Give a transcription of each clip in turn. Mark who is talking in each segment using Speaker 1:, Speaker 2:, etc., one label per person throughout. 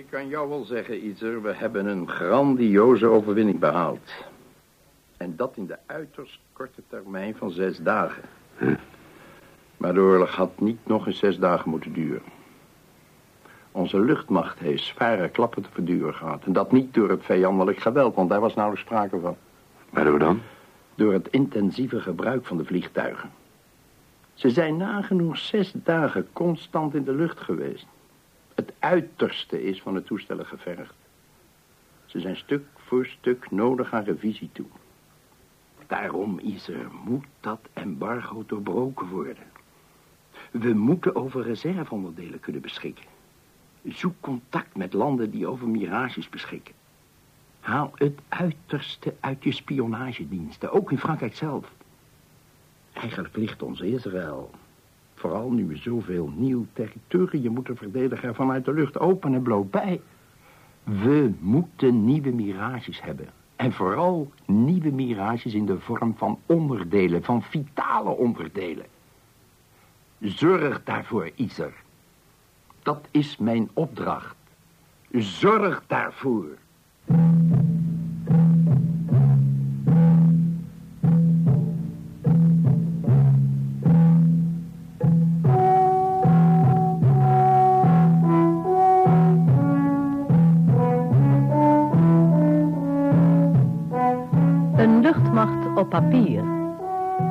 Speaker 1: Ik kan jou wel zeggen, Izer, we hebben een grandioze overwinning behaald. En dat in de uiterst korte termijn van zes dagen. Maar de oorlog had niet nog eens zes dagen moeten duren. Onze luchtmacht heeft zware klappen te verduren gehad. En dat niet door het vijandelijk geweld, want daar was nauwelijks sprake van.
Speaker 2: Waardoor dan?
Speaker 1: Door het intensieve gebruik van de vliegtuigen. Ze zijn nagenoeg zes dagen constant in de lucht geweest. Het uiterste is van de toestellen gevergd. Ze zijn stuk voor stuk nodig aan revisie toe. Daarom is er, moet dat embargo doorbroken worden. We moeten over reserveonderdelen kunnen beschikken. Zoek contact met landen die over mirages beschikken. Haal het uiterste uit je spionagediensten, ook in Frankrijk zelf. Eigenlijk ligt ons Israël. Vooral nu we zoveel nieuw territorium moeten verdedigen vanuit de lucht open en bloot bij. We moeten nieuwe mirages hebben. En vooral nieuwe mirages in de vorm van onderdelen, van vitale onderdelen. Zorg daarvoor, Iser. Dat is mijn opdracht. Zorg daarvoor.
Speaker 3: Papier.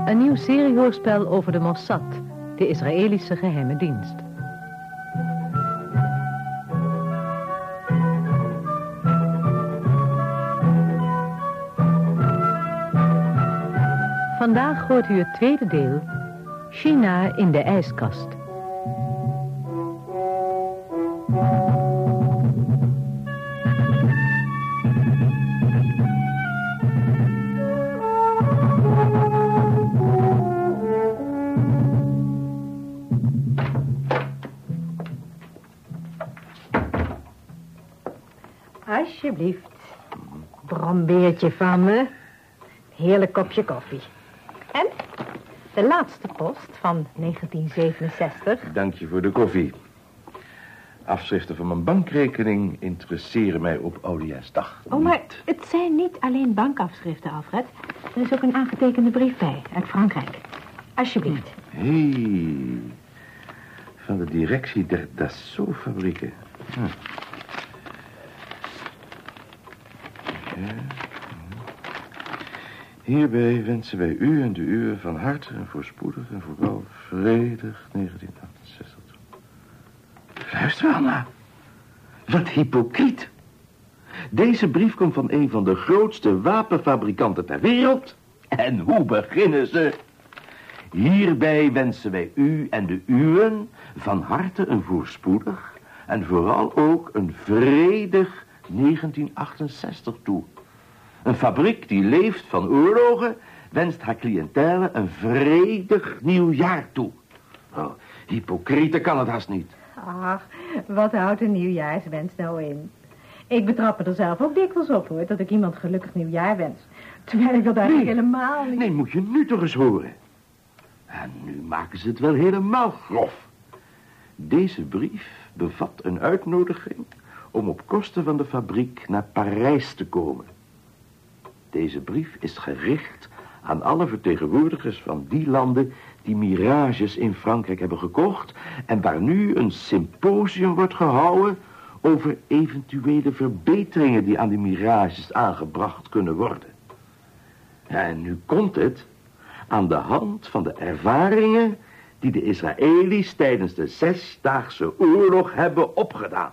Speaker 3: Een nieuw seriehoorspel over de Mossad, de Israëlische geheime dienst. Vandaag hoort u het tweede deel, China in de ijskast.
Speaker 4: Alsjeblieft. Brombeertje van me. Heerlijk kopje koffie. En de laatste post van 1967.
Speaker 2: Dank je voor de koffie. Afschriften van mijn bankrekening interesseren mij op Oudejaarsdag.
Speaker 4: Oh, maar het zijn niet alleen bankafschriften, Alfred. Er is ook een aangetekende brief bij, uit Frankrijk. Alsjeblieft.
Speaker 2: Hé, hey, van de directie der Dassault-fabrieken. Hm. Hierbij wensen wij u en de uwe van harte en voorspoedig en vooral vredig 1968 toe. Luister, Anna. Wat hypocriet. Deze brief komt van een van de grootste wapenfabrikanten ter wereld. En hoe beginnen ze? Hierbij wensen wij u en de uwen van harte een voorspoedig en vooral ook een vredig 1968 toe. Een fabriek die leeft van oorlogen wenst haar cliëntele een vredig nieuw jaar toe. Oh, hypocriete kan het haast niet.
Speaker 4: Ach, wat houdt een nieuwjaarswens nou in? Ik betrap me er zelf ook dikwijls op, hoor, dat ik iemand gelukkig nieuwjaar wens. Terwijl ik dat eigenlijk helemaal niet...
Speaker 2: Nee, moet je nu toch eens horen. En nu maken ze het wel helemaal grof. Deze brief bevat een uitnodiging om op kosten van de fabriek naar Parijs te komen. Deze brief is gericht aan alle vertegenwoordigers van die landen die mirages in Frankrijk hebben gekocht en waar nu een symposium wordt gehouden over eventuele verbeteringen die aan die mirages aangebracht kunnen worden. En nu komt het aan de hand van de ervaringen die de Israëli's tijdens de Zesdaagse Oorlog hebben opgedaan.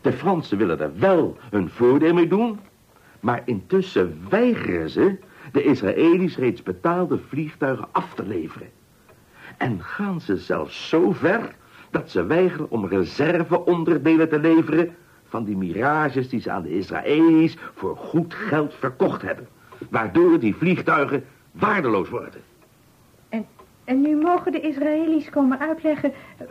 Speaker 2: De Fransen willen er wel een voordeel mee doen, maar intussen weigeren ze de Israëli's reeds betaalde vliegtuigen af te leveren. En gaan ze zelfs zo ver dat ze weigeren om reserveonderdelen te leveren van die mirages die ze aan de Israëli's voor goed geld verkocht hebben. Waardoor die vliegtuigen waardeloos worden.
Speaker 4: En, nu mogen de Israëli's komen uitleggen eh,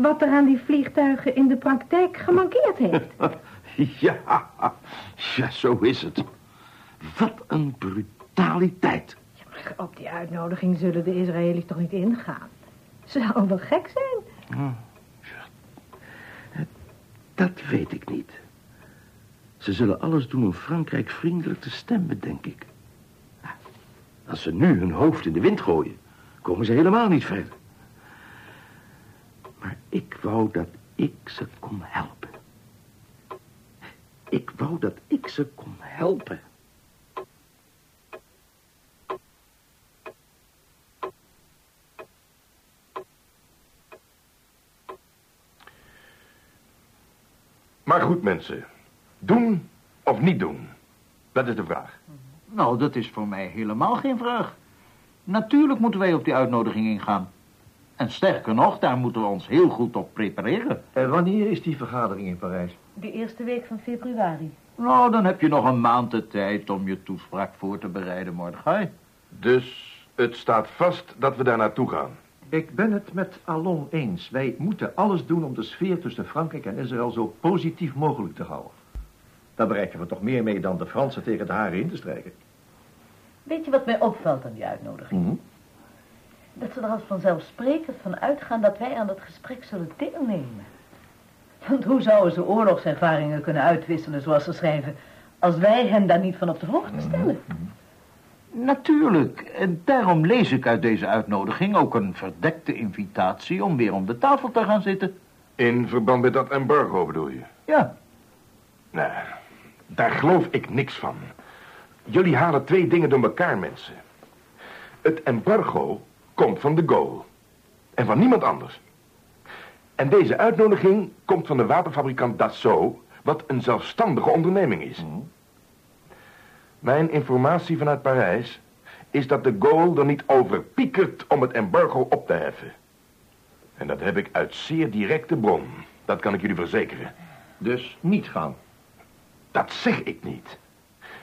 Speaker 4: wat er aan die vliegtuigen in de praktijk gemankeerd heeft.
Speaker 2: Ja, ja, zo is het. Wat een brutaliteit.
Speaker 4: Ja, maar op die uitnodiging zullen de Israëli's toch niet ingaan? Ze zouden wel gek zijn.
Speaker 2: Dat weet ik niet. Ze zullen alles doen om Frankrijk vriendelijk te stemmen, denk ik. Als ze nu hun hoofd in de wind gooien, komen ze helemaal niet verder. Maar ik wou dat ik ze kon helpen. Ik wou dat ik ze kon helpen.
Speaker 5: Maar goed, mensen. Doen of niet doen? Dat is de vraag.
Speaker 6: Nou, dat is voor mij helemaal geen vraag. Natuurlijk moeten wij op die uitnodiging ingaan. En sterker nog, daar moeten we ons heel goed op prepareren.
Speaker 7: En wanneer is die vergadering in Parijs?
Speaker 3: De eerste week van februari.
Speaker 6: Nou, dan heb je nog een maand de tijd om je toespraak voor te bereiden, Mordechai.
Speaker 5: Dus het staat vast dat we daar naartoe gaan.
Speaker 7: Ik ben het met Alon eens. Wij moeten alles doen om de sfeer tussen Frankrijk en Israël zo positief mogelijk te houden. Daar bereiken we toch meer mee dan de Fransen tegen de haren in te strijken.
Speaker 8: Weet je wat mij opvalt aan die uitnodiging?
Speaker 7: Mhm.
Speaker 8: Dat ze er als vanzelfsprekend van uitgaan dat wij aan dat gesprek zullen deelnemen. Want hoe zouden ze oorlogservaringen kunnen uitwisselen, zoals ze schrijven, als wij hen daar niet van op de hoogte stellen?
Speaker 6: Natuurlijk. En daarom lees ik uit deze uitnodiging ook een verdekte invitatie om weer om de tafel te gaan zitten.
Speaker 5: In verband met dat embargo bedoel je?
Speaker 6: Ja,
Speaker 5: Nee, daar geloof ik niks van. Jullie halen twee dingen door elkaar, mensen. Het embargo komt van de Gaulle. En van niemand anders. En deze uitnodiging komt van de wapenfabrikant Dassault... wat een zelfstandige onderneming is. Mijn informatie vanuit Parijs is dat de Gaulle er niet over piekert om het embargo op te heffen. En dat heb ik uit zeer directe bron. Dat kan ik jullie verzekeren.
Speaker 7: Dus niet gaan.
Speaker 5: Dat zeg ik niet.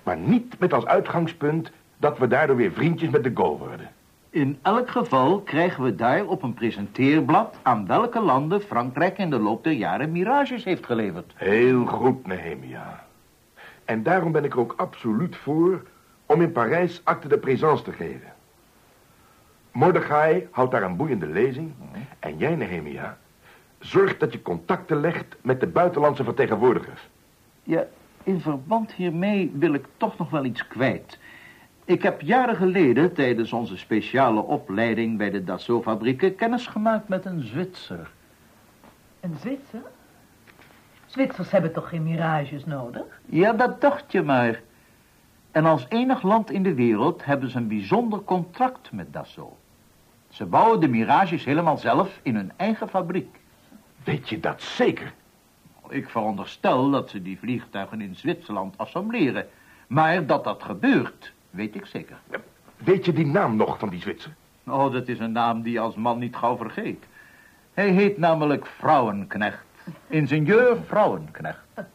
Speaker 5: Maar niet met als uitgangspunt dat we daardoor weer vriendjes met de Gaulle worden.
Speaker 6: in elk geval krijgen we daar op een presenteerblad aan welke landen Frankrijk in de loop der jaren mirages heeft geleverd.
Speaker 5: Heel goed, Nehemia. En daarom ben ik er ook absoluut voor om in Parijs acte de présence te geven. Mordechai houdt daar een boeiende lezing. En jij, Nehemia, zorg dat je contacten legt met de buitenlandse vertegenwoordigers.
Speaker 6: Ja, in verband hiermee wil ik toch nog wel iets kwijt. Ik heb jaren geleden tijdens onze speciale opleiding bij de Dassault-fabrieken kennis gemaakt met een Zwitser.
Speaker 8: Een Zwitser? Zwitsers hebben toch geen mirages nodig?
Speaker 6: Ja, dat dacht je maar. En als enig land in de wereld hebben ze een bijzonder contract met Dassault. Ze bouwen de mirages helemaal zelf in hun eigen fabriek.
Speaker 5: Weet je dat zeker?
Speaker 6: Ik veronderstel dat ze die vliegtuigen in Zwitserland assembleren. Maar dat dat gebeurt, weet ik zeker.
Speaker 5: Weet je die naam nog van die Zwitser?
Speaker 6: Oh, dat is een naam die je als man niet gauw vergeet. Hij heet namelijk Vrouwenknecht. Ingenieur Vrouwenknecht.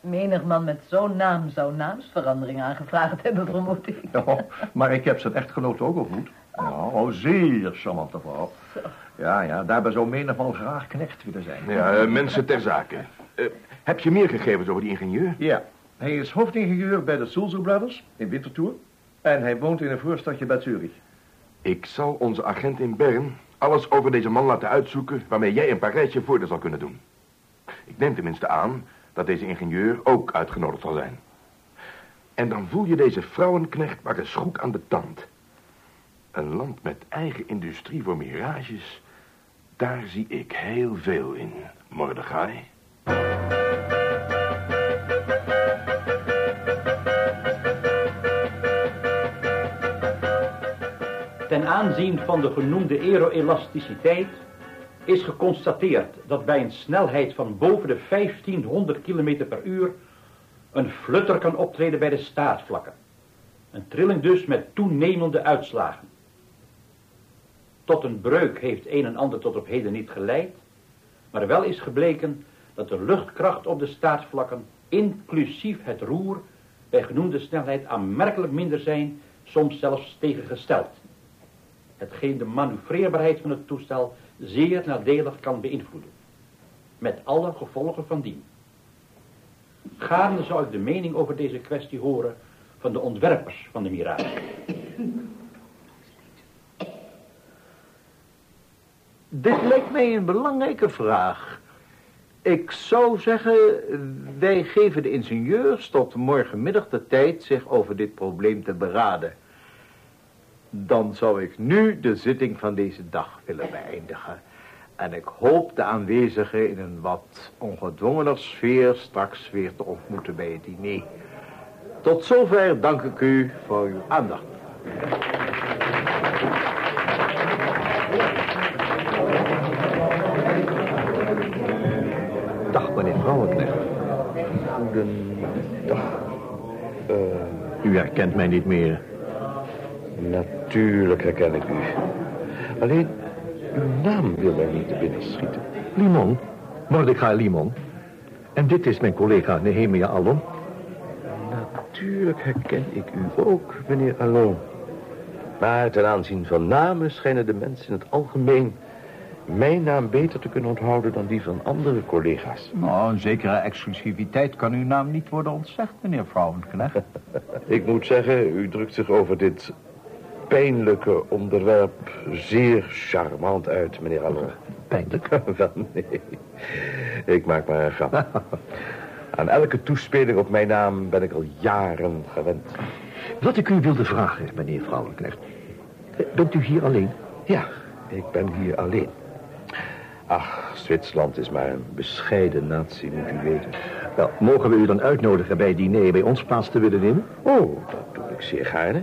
Speaker 8: Menig man met zo'n naam zou naamsverandering aangevraagd hebben, vermoed ik.
Speaker 7: Ja, maar ik heb zijn echtgenoot ook ontmoet. Ja, oh, zeer charmante vrouw. Ja, ja, daarbij zou menig man graag knecht willen zijn.
Speaker 5: Ja, eh, mensen ter zake. Eh, heb je meer gegevens over die ingenieur?
Speaker 7: Ja, hij is hoofdingenieur bij de Sulzer Brothers in Winterthur. En hij woont in een voorstadje bij Zurich.
Speaker 5: Ik zal onze agent in Bern alles over deze man laten uitzoeken... waarmee jij in Parijs je voordeel zal kunnen doen. Ik neem tenminste aan dat deze ingenieur ook uitgenodigd zal zijn. En dan voel je deze vrouwenknecht maar eens goed aan de tand. Een land met eigen industrie voor mirages... daar zie ik heel veel in, Mordechai.
Speaker 9: Ten aanzien van de genoemde aeroelasticiteit is geconstateerd dat bij een snelheid van boven de 1500 km per uur een flutter kan optreden bij de staartvlakken. Een trilling dus met toenemende uitslagen. Tot een breuk heeft een en ander tot op heden niet geleid, maar wel is gebleken dat de luchtkracht op de staartvlakken, inclusief het roer, bij genoemde snelheid aanmerkelijk minder zijn, soms zelfs tegengesteld hetgeen de manoeuvreerbaarheid van het toestel zeer nadelig kan beïnvloeden. Met alle gevolgen van dien. Gaarne zou ik de mening over deze kwestie horen van de ontwerpers van de Mirage.
Speaker 6: Dit lijkt mij een belangrijke vraag. Ik zou zeggen, wij geven de ingenieurs tot morgenmiddag de tijd zich over dit probleem te beraden. Dan zou ik nu de zitting van deze dag willen beëindigen. En ik hoop de aanwezigen in een wat ongedwongener sfeer straks weer te ontmoeten bij het diner. Tot zover dank ik u voor uw aandacht.
Speaker 2: Goedendag. Uh,
Speaker 7: U herkent mij niet meer.
Speaker 2: natuurlijk herken ik u. Alleen, uw naam wil mij niet te binnen schieten.
Speaker 7: Limon. Mordecai Limon. En dit is mijn collega Nehemia Allon.
Speaker 2: Natuurlijk herken ik u ook, meneer Allon. Maar ten aanzien van namen schijnen de mensen in het algemeen... mijn naam beter te kunnen onthouden dan die van andere collega's.
Speaker 6: Nou, een zekere exclusiviteit kan uw naam niet worden ontzegd, meneer Vrouwenknecht.
Speaker 2: Ik moet zeggen, u drukt zich over dit pijnlijke onderwerp zeer charmant uit, meneer Allon.
Speaker 7: Pijnlijk?
Speaker 2: Wel, nee. Ik maak maar een grap. Aan elke toespeling op mijn naam ben ik al jaren gewend.
Speaker 7: Wat ik u wilde vragen, meneer Vrouwenknecht. Bent u hier alleen?
Speaker 2: Ja, ik ben hier alleen. Ach, Zwitserland is maar een bescheiden natie, moet u weten.
Speaker 7: Wel, mogen we u dan uitnodigen bij het diner bij ons plaats te willen nemen?
Speaker 2: Oh, dat doe ik zeer gaarne.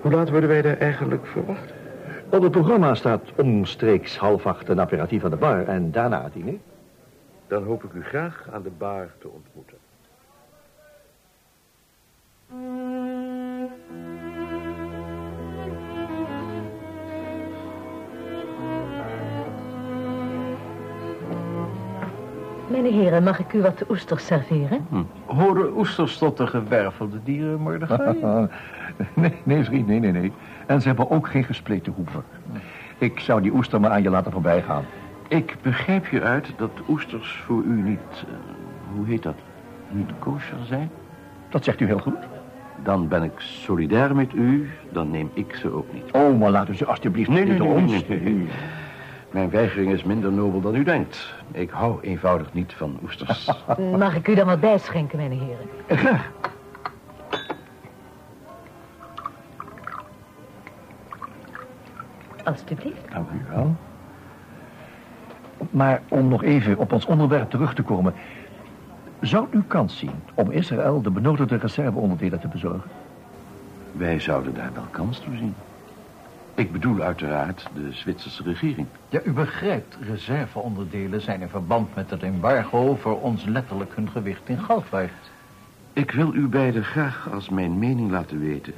Speaker 2: Hoe laat worden wij daar eigenlijk verwacht?
Speaker 7: Op het programma staat omstreeks half acht een aperitief aan de bar en daarna het diner.
Speaker 2: Dan hoop ik u graag aan de bar te ontmoeten.
Speaker 3: Mijn heren, mag ik u wat oesters serveren?
Speaker 6: Horen oesters tot de gewervelde dieren, Mordechai?
Speaker 7: nee, nee, vriend, nee, nee, nee. En ze hebben ook geen gespleten hoeven. Ik zou die oester maar aan je laten voorbij gaan.
Speaker 2: Ik begrijp je uit dat oesters voor u niet, eh, hoe heet dat, niet kosher zijn?
Speaker 7: Dat zegt u heel goed.
Speaker 2: Dan ben ik solidair met u, dan neem ik ze ook niet.
Speaker 7: Oh, maar laat u ze alsjeblieft
Speaker 2: Nee,
Speaker 7: niet
Speaker 2: nee,
Speaker 7: door
Speaker 2: nee,
Speaker 7: ons.
Speaker 2: nee, nee. Mijn weigering is minder nobel dan u denkt. Ik hou eenvoudig niet van oesters.
Speaker 3: Mag ik u dan wat bijschenken, mijn heren?
Speaker 7: Graag.
Speaker 3: Alsjeblieft.
Speaker 7: Dank u wel. Maar om nog even op ons onderwerp terug te komen... zou u kans zien om Israël de benodigde reserveonderdelen te bezorgen?
Speaker 2: Wij zouden daar wel kans toe zien. Ik bedoel uiteraard de Zwitserse regering.
Speaker 6: Ja, u begrijpt, reserveonderdelen zijn in verband met het embargo... voor ons letterlijk hun gewicht in goud waard.
Speaker 2: Ik wil u beiden graag als mijn mening laten weten...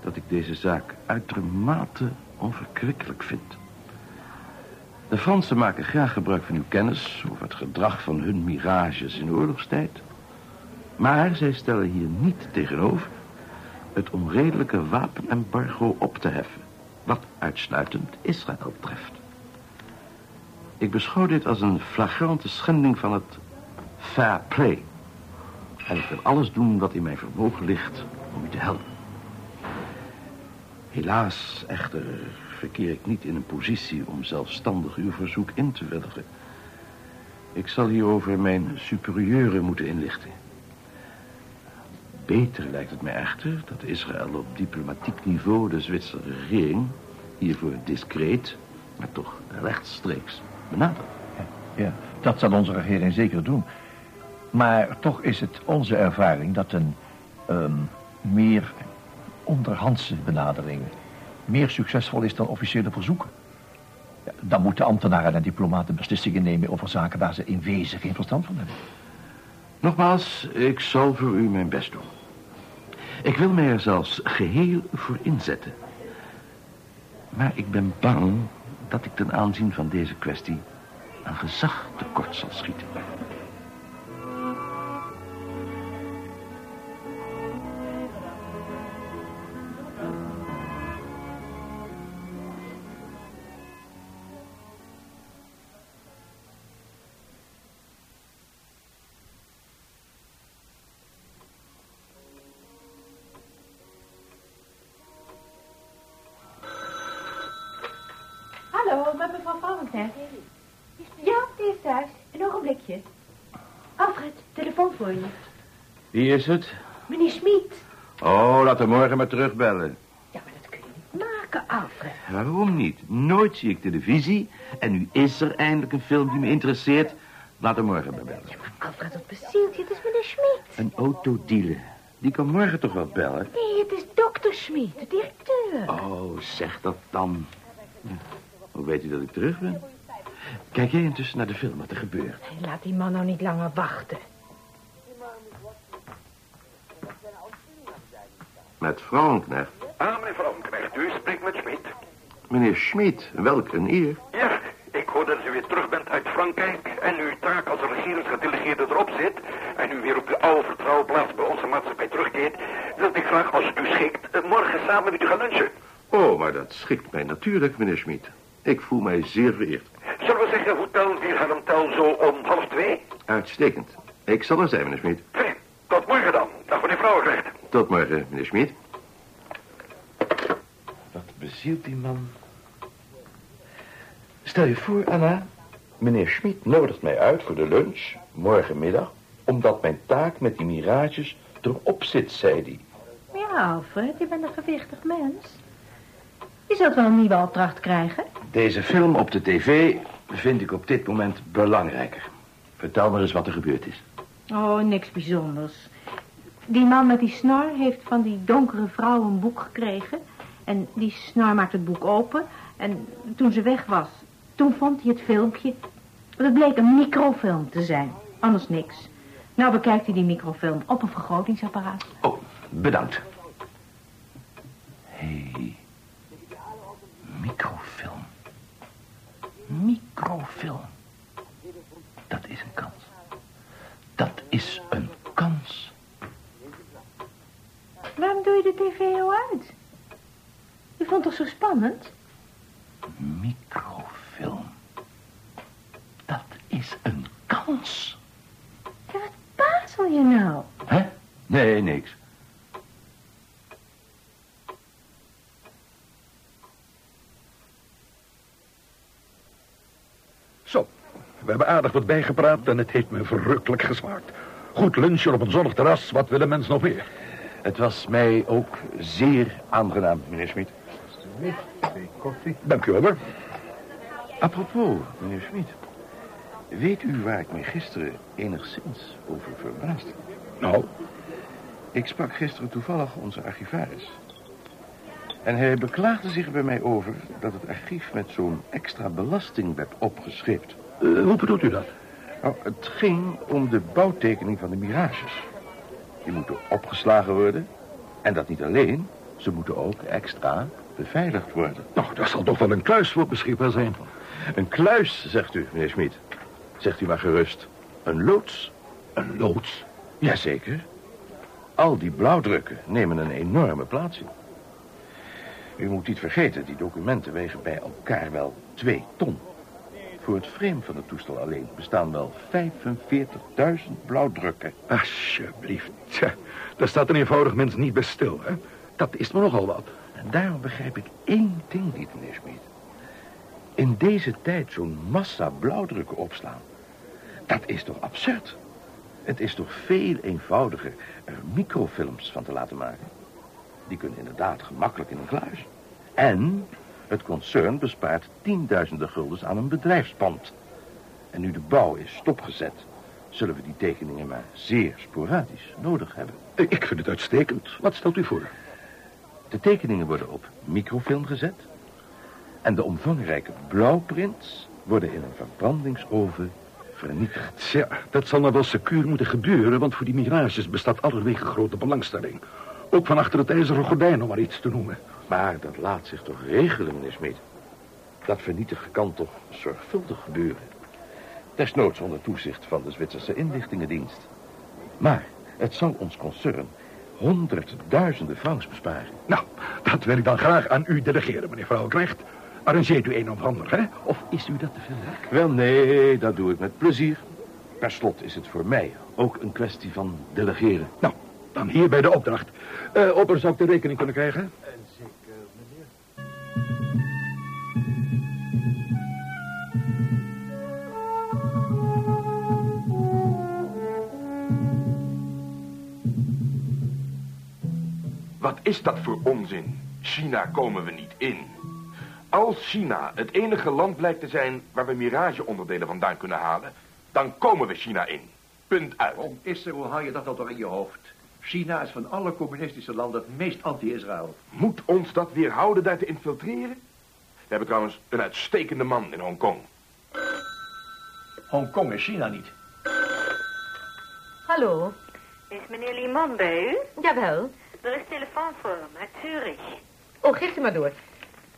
Speaker 2: dat ik deze zaak uitermate onverkwikkelijk vind. De Fransen maken graag gebruik van uw kennis... over het gedrag van hun mirages in oorlogstijd. Maar zij stellen hier niet tegenover... het onredelijke wapenembargo op te heffen... wat uitsluitend Israël treft. Ik beschouw dit als een flagrante schending van het fair play... En ik wil alles doen wat in mijn vermogen ligt om u te helpen. Helaas echter verkeer ik niet in een positie om zelfstandig uw verzoek in te willigen. Ik zal hierover mijn superieuren moeten inlichten. Beter lijkt het mij echter dat Israël op diplomatiek niveau de Zwitserse regering hiervoor discreet, maar toch rechtstreeks benadert.
Speaker 7: Ja, dat zal onze regering zeker doen. Maar toch is het onze ervaring dat een ehm, meer onderhandse benadering meer succesvol is dan officiële verzoeken. Ja, dan moeten ambtenaren en diplomaten beslissingen nemen over zaken waar ze in wezen geen verstand van hebben.
Speaker 2: Nogmaals, ik zal voor u mijn best doen. Ik wil mij er zelfs geheel voor inzetten. Maar ik ben bang dat ik ten aanzien van deze kwestie aan gezag tekort zal schieten.
Speaker 10: Met mevrouw Valentijn. Ja, die is thuis. En
Speaker 8: voor je.
Speaker 2: Wie is het?
Speaker 8: Meneer Smit.
Speaker 2: Oh, laat hem morgen maar terugbellen.
Speaker 8: Ja, maar dat kun je niet maken, Alfred.
Speaker 2: Waarom niet? Nooit zie ik televisie. En nu is er eindelijk een film die me interesseert. Laat hem morgen maar bellen.
Speaker 8: Alfred, dat bezielt je. Het is meneer Smit.
Speaker 2: Een autodealer. Die kan morgen toch wel bellen?
Speaker 8: Nee, het is dokter Smit, de directeur.
Speaker 2: Oh, zeg dat dan. Hoe weet u dat ik terug ben? Kijk jij intussen naar de film wat er gebeurt.
Speaker 4: Hey, laat die man nou niet langer wachten.
Speaker 2: Met Frankknecht.
Speaker 10: Ah, meneer Vromknecht, u spreekt met Schmid.
Speaker 2: Meneer Schmid, welk een eer.
Speaker 10: Ja, ik hoor dat u weer terug bent uit Frankrijk... en uw taak als regeringsgedelegeerde erop zit... en u weer op uw oude vertrouwplaats bij onze maatschappij terugkeert... dat ik graag, als het u schikt, eh, morgen samen met u ga lunchen.
Speaker 2: Oh, maar dat schikt mij natuurlijk, meneer Schmid. Ik voel mij zeer vereerd.
Speaker 10: Zullen we zeggen, Hotel Wilhelm Tel zo om half twee?
Speaker 2: Uitstekend. Ik zal er zijn, meneer Schmid.
Speaker 10: Tot morgen dan. Dag meneer Vrouwenknecht.
Speaker 2: Tot morgen, meneer Schmid. Wat bezielt die man? Stel je voor, Anna. Meneer Schmid nodigt mij uit voor de lunch, morgenmiddag... omdat mijn taak met die mirages erop zit, zei hij.
Speaker 4: Ja, Alfred, je bent een gewichtig mens. Je zult wel een nieuwe opdracht krijgen.
Speaker 2: Deze film op de tv vind ik op dit moment belangrijker. Vertel maar eens wat er gebeurd is.
Speaker 4: Oh, niks bijzonders. Die man met die snor heeft van die donkere vrouw een boek gekregen. En die snor maakt het boek open. En toen ze weg was, toen vond hij het filmpje. Het bleek een microfilm te zijn. Anders niks. Nou bekijkt hij die microfilm op een vergrotingsapparaat.
Speaker 2: Oh, bedankt. Hé, hey. Microfilm. Microfilm. Dat is een kans. Dat is een kans.
Speaker 4: Waarom doe je de tv nou uit? Je vond het toch zo spannend?
Speaker 2: Microfilm. Dat is een kans.
Speaker 4: Ja, wat bazel je nou?
Speaker 2: Hè? Nee, niks.
Speaker 5: Zo, we hebben aardig wat bijgepraat en het heeft me verrukkelijk gesmaakt. Goed lunchen op een zonnig terras, wat willen mensen nog meer?
Speaker 2: Het was mij ook zeer aangenaam, meneer Schmid.
Speaker 5: Dank u wel, hoor.
Speaker 2: Apropos, meneer Schmid. Weet u waar ik me gisteren enigszins over verbaasde?
Speaker 5: Nou,
Speaker 2: Ik sprak gisteren toevallig onze archivaris. En hij beklaagde zich bij mij over dat het archief met zo'n extra belasting werd opgescheept.
Speaker 5: Eh, hoe bedoelt u dat?
Speaker 2: Nou, het ging om de bouwtekening van de mirages. Die moeten opgeslagen worden. En dat niet alleen, ze moeten ook extra beveiligd worden.
Speaker 5: Nou, daar zal toch wel een kluis voor beschikbaar zijn.
Speaker 2: Een kluis, zegt u, meneer Schmid. Zegt u maar gerust. Een loods.
Speaker 5: Een loods?
Speaker 2: Jazeker. Al die blauwdrukken nemen een enorme plaats in. U moet niet vergeten, die documenten wegen bij elkaar wel twee ton. Voor het frame van het toestel alleen bestaan wel 45.000 blauwdrukken.
Speaker 5: Alsjeblieft. Tja, daar staat een eenvoudig mens niet bij stil, hè? Dat is me nogal wat.
Speaker 2: En daarom begrijp ik één ding niet, meneer Smit. In deze tijd zo'n massa blauwdrukken opslaan. Dat is toch absurd? Het is toch veel eenvoudiger er microfilms van te laten maken. Die kunnen inderdaad gemakkelijk in een kluis. En het concern bespaart tienduizenden guldens aan een bedrijfspand. En nu de bouw is stopgezet, zullen we die tekeningen maar zeer sporadisch nodig hebben.
Speaker 5: Eh, Ik vind het uitstekend. Wat stelt u voor?
Speaker 2: De tekeningen worden op microfilm gezet. En de omvangrijke blauwprints worden in een verbrandingsoven vernietigd.
Speaker 5: Tja, dat zal nou wel secuur moeten gebeuren... want voor die mirages bestaat allerwege grote belangstelling. Ook van achter het ijzeren gordijn, om maar iets te noemen.
Speaker 2: Maar dat laat zich toch regelen, meneer Smit? Dat vernietigen kan toch zorgvuldig gebeuren? Desnoods onder toezicht van de Zwitserse inlichtingendienst. Maar het zal ons concern honderdduizenden francs besparen.
Speaker 5: Nou, dat wil ik dan graag aan u delegeren, meneer Vrouwenknecht. Arrangeert u een of ander, hè? Of is u dat te veel werk?
Speaker 2: Wel, nee, dat doe ik met plezier. Per slot is het voor mij ook een kwestie van delegeren.
Speaker 5: Nou, dan hier bij de opdracht. Eh Opper, zou ik de rekening kunnen krijgen? Wat is dat voor onzin? China komen we niet in. Als China het enige land blijkt te zijn waar we mirageonderdelen vandaan kunnen halen, dan komen we China in. Punt uit.
Speaker 7: Waarom is er, hoe haal je dat nou toch in je hoofd? China is van alle communistische landen het meest anti-Israël.
Speaker 5: Moet ons dat weerhouden daar te infiltreren? We hebben trouwens een uitstekende man in Hongkong.
Speaker 7: Hongkong is China niet.
Speaker 11: Hallo?
Speaker 12: Is meneer Limon bij u?
Speaker 11: Jawel.
Speaker 12: Er is telefoon voor hem uit Zurich.
Speaker 11: Oh, geef u maar door.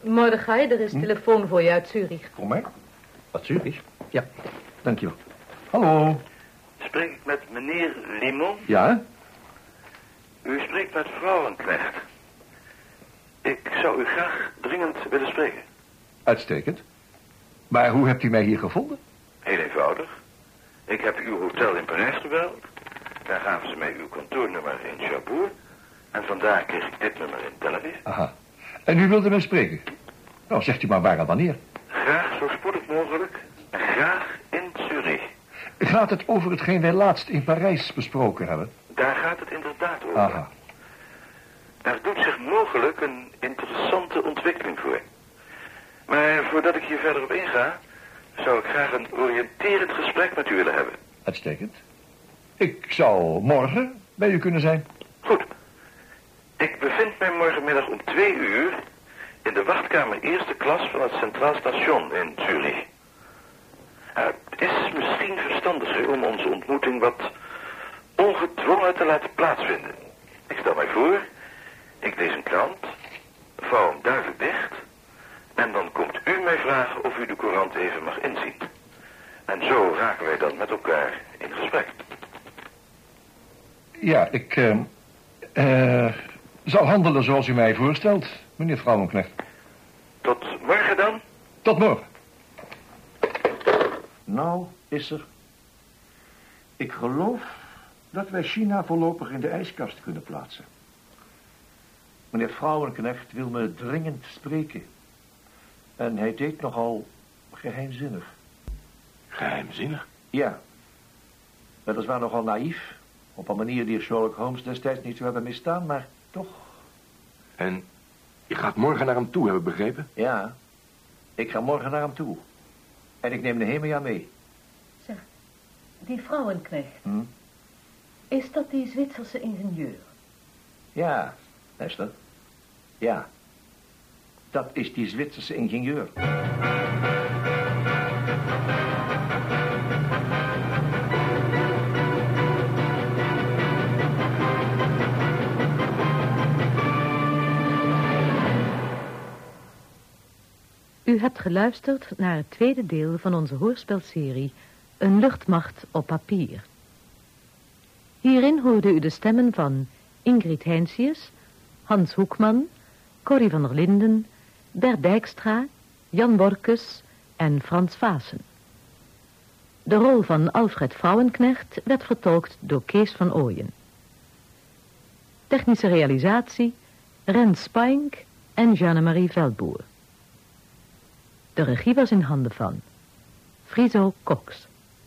Speaker 11: Mordechai, er is telefoon voor je uit Zurich.
Speaker 7: Voor mij? Wat Zurich? Ja, dankjewel. Hallo?
Speaker 2: Spreek ik met meneer Limon?
Speaker 7: Ja?
Speaker 2: U spreekt met vrouwenknecht. Ik zou u graag dringend willen spreken.
Speaker 7: Uitstekend. Maar hoe hebt u mij hier gevonden?
Speaker 2: Heel eenvoudig. Ik heb uw hotel in Parijs gebeld. Daar gaven ze mij uw kantoornummer in Cherbourg. En vandaar kreeg ik dit nummer in Tel Aviv.
Speaker 7: Aha. En u wilde me spreken? Nou, zegt u maar waar en wanneer.
Speaker 2: Graag zo spoedig mogelijk. En graag in Zurich.
Speaker 7: Gaat het over hetgeen wij laatst in Parijs besproken hebben?
Speaker 2: Daar gaat het inderdaad over.
Speaker 7: Aha.
Speaker 2: Daar doet zich mogelijk een interessante ontwikkeling voor. Maar voordat ik hier verder op inga, zou ik graag een oriënterend gesprek met u willen hebben.
Speaker 7: Uitstekend. Ik zou morgen bij u kunnen zijn.
Speaker 2: Ik bevind mij morgenmiddag om twee uur in de wachtkamer eerste klas van het Centraal Station in Zurich. Het is misschien verstandiger om onze ontmoeting wat ongedwongen te laten plaatsvinden. Ik stel mij voor, ik lees een krant, vouw hem duidelijk dicht... en dan komt u mij vragen of u de courant even mag inzien. En zo raken wij dan met elkaar in gesprek.
Speaker 7: Ja, ik eh, eh, zal handelen zoals u mij voorstelt, meneer Vrouwenknecht.
Speaker 2: Tot morgen dan?
Speaker 7: Tot morgen. Nou, is er. Ik geloof dat wij China voorlopig in de ijskast kunnen plaatsen. Meneer Vrouwenknecht wil me dringend spreken. En hij deed nogal geheimzinnig.
Speaker 5: Geheimzinnig?
Speaker 7: Ja. Weliswaar nogal naïef. Op een manier die Sherlock Holmes destijds niet zou hebben misstaan, maar toch.
Speaker 5: En je gaat morgen naar hem toe, heb ik begrepen?
Speaker 7: Ja. Ik ga morgen naar hem toe. En ik neem Nehemia mee.
Speaker 13: Zeg, die vrouwenknecht,
Speaker 7: Hm?
Speaker 13: is dat die Zwitserse ingenieur?
Speaker 7: Ja, Esther. Ja. Dat is die Zwitserse ingenieur.
Speaker 3: U hebt geluisterd naar het tweede deel van onze hoorspelserie Een luchtmacht op papier. Hierin hoorde u de stemmen van Ingrid Heinsius, Hans Hoekman, Corrie van der Linden, Bert Dijkstra, Jan Borkus en Frans Vaassen. De rol van Alfred Vrouwenknecht werd vertolkt door Kees van Ooyen. Technische realisatie Rens Spink en Jeanne-Marie Veldboer. De regie was in handen van Friso Cox.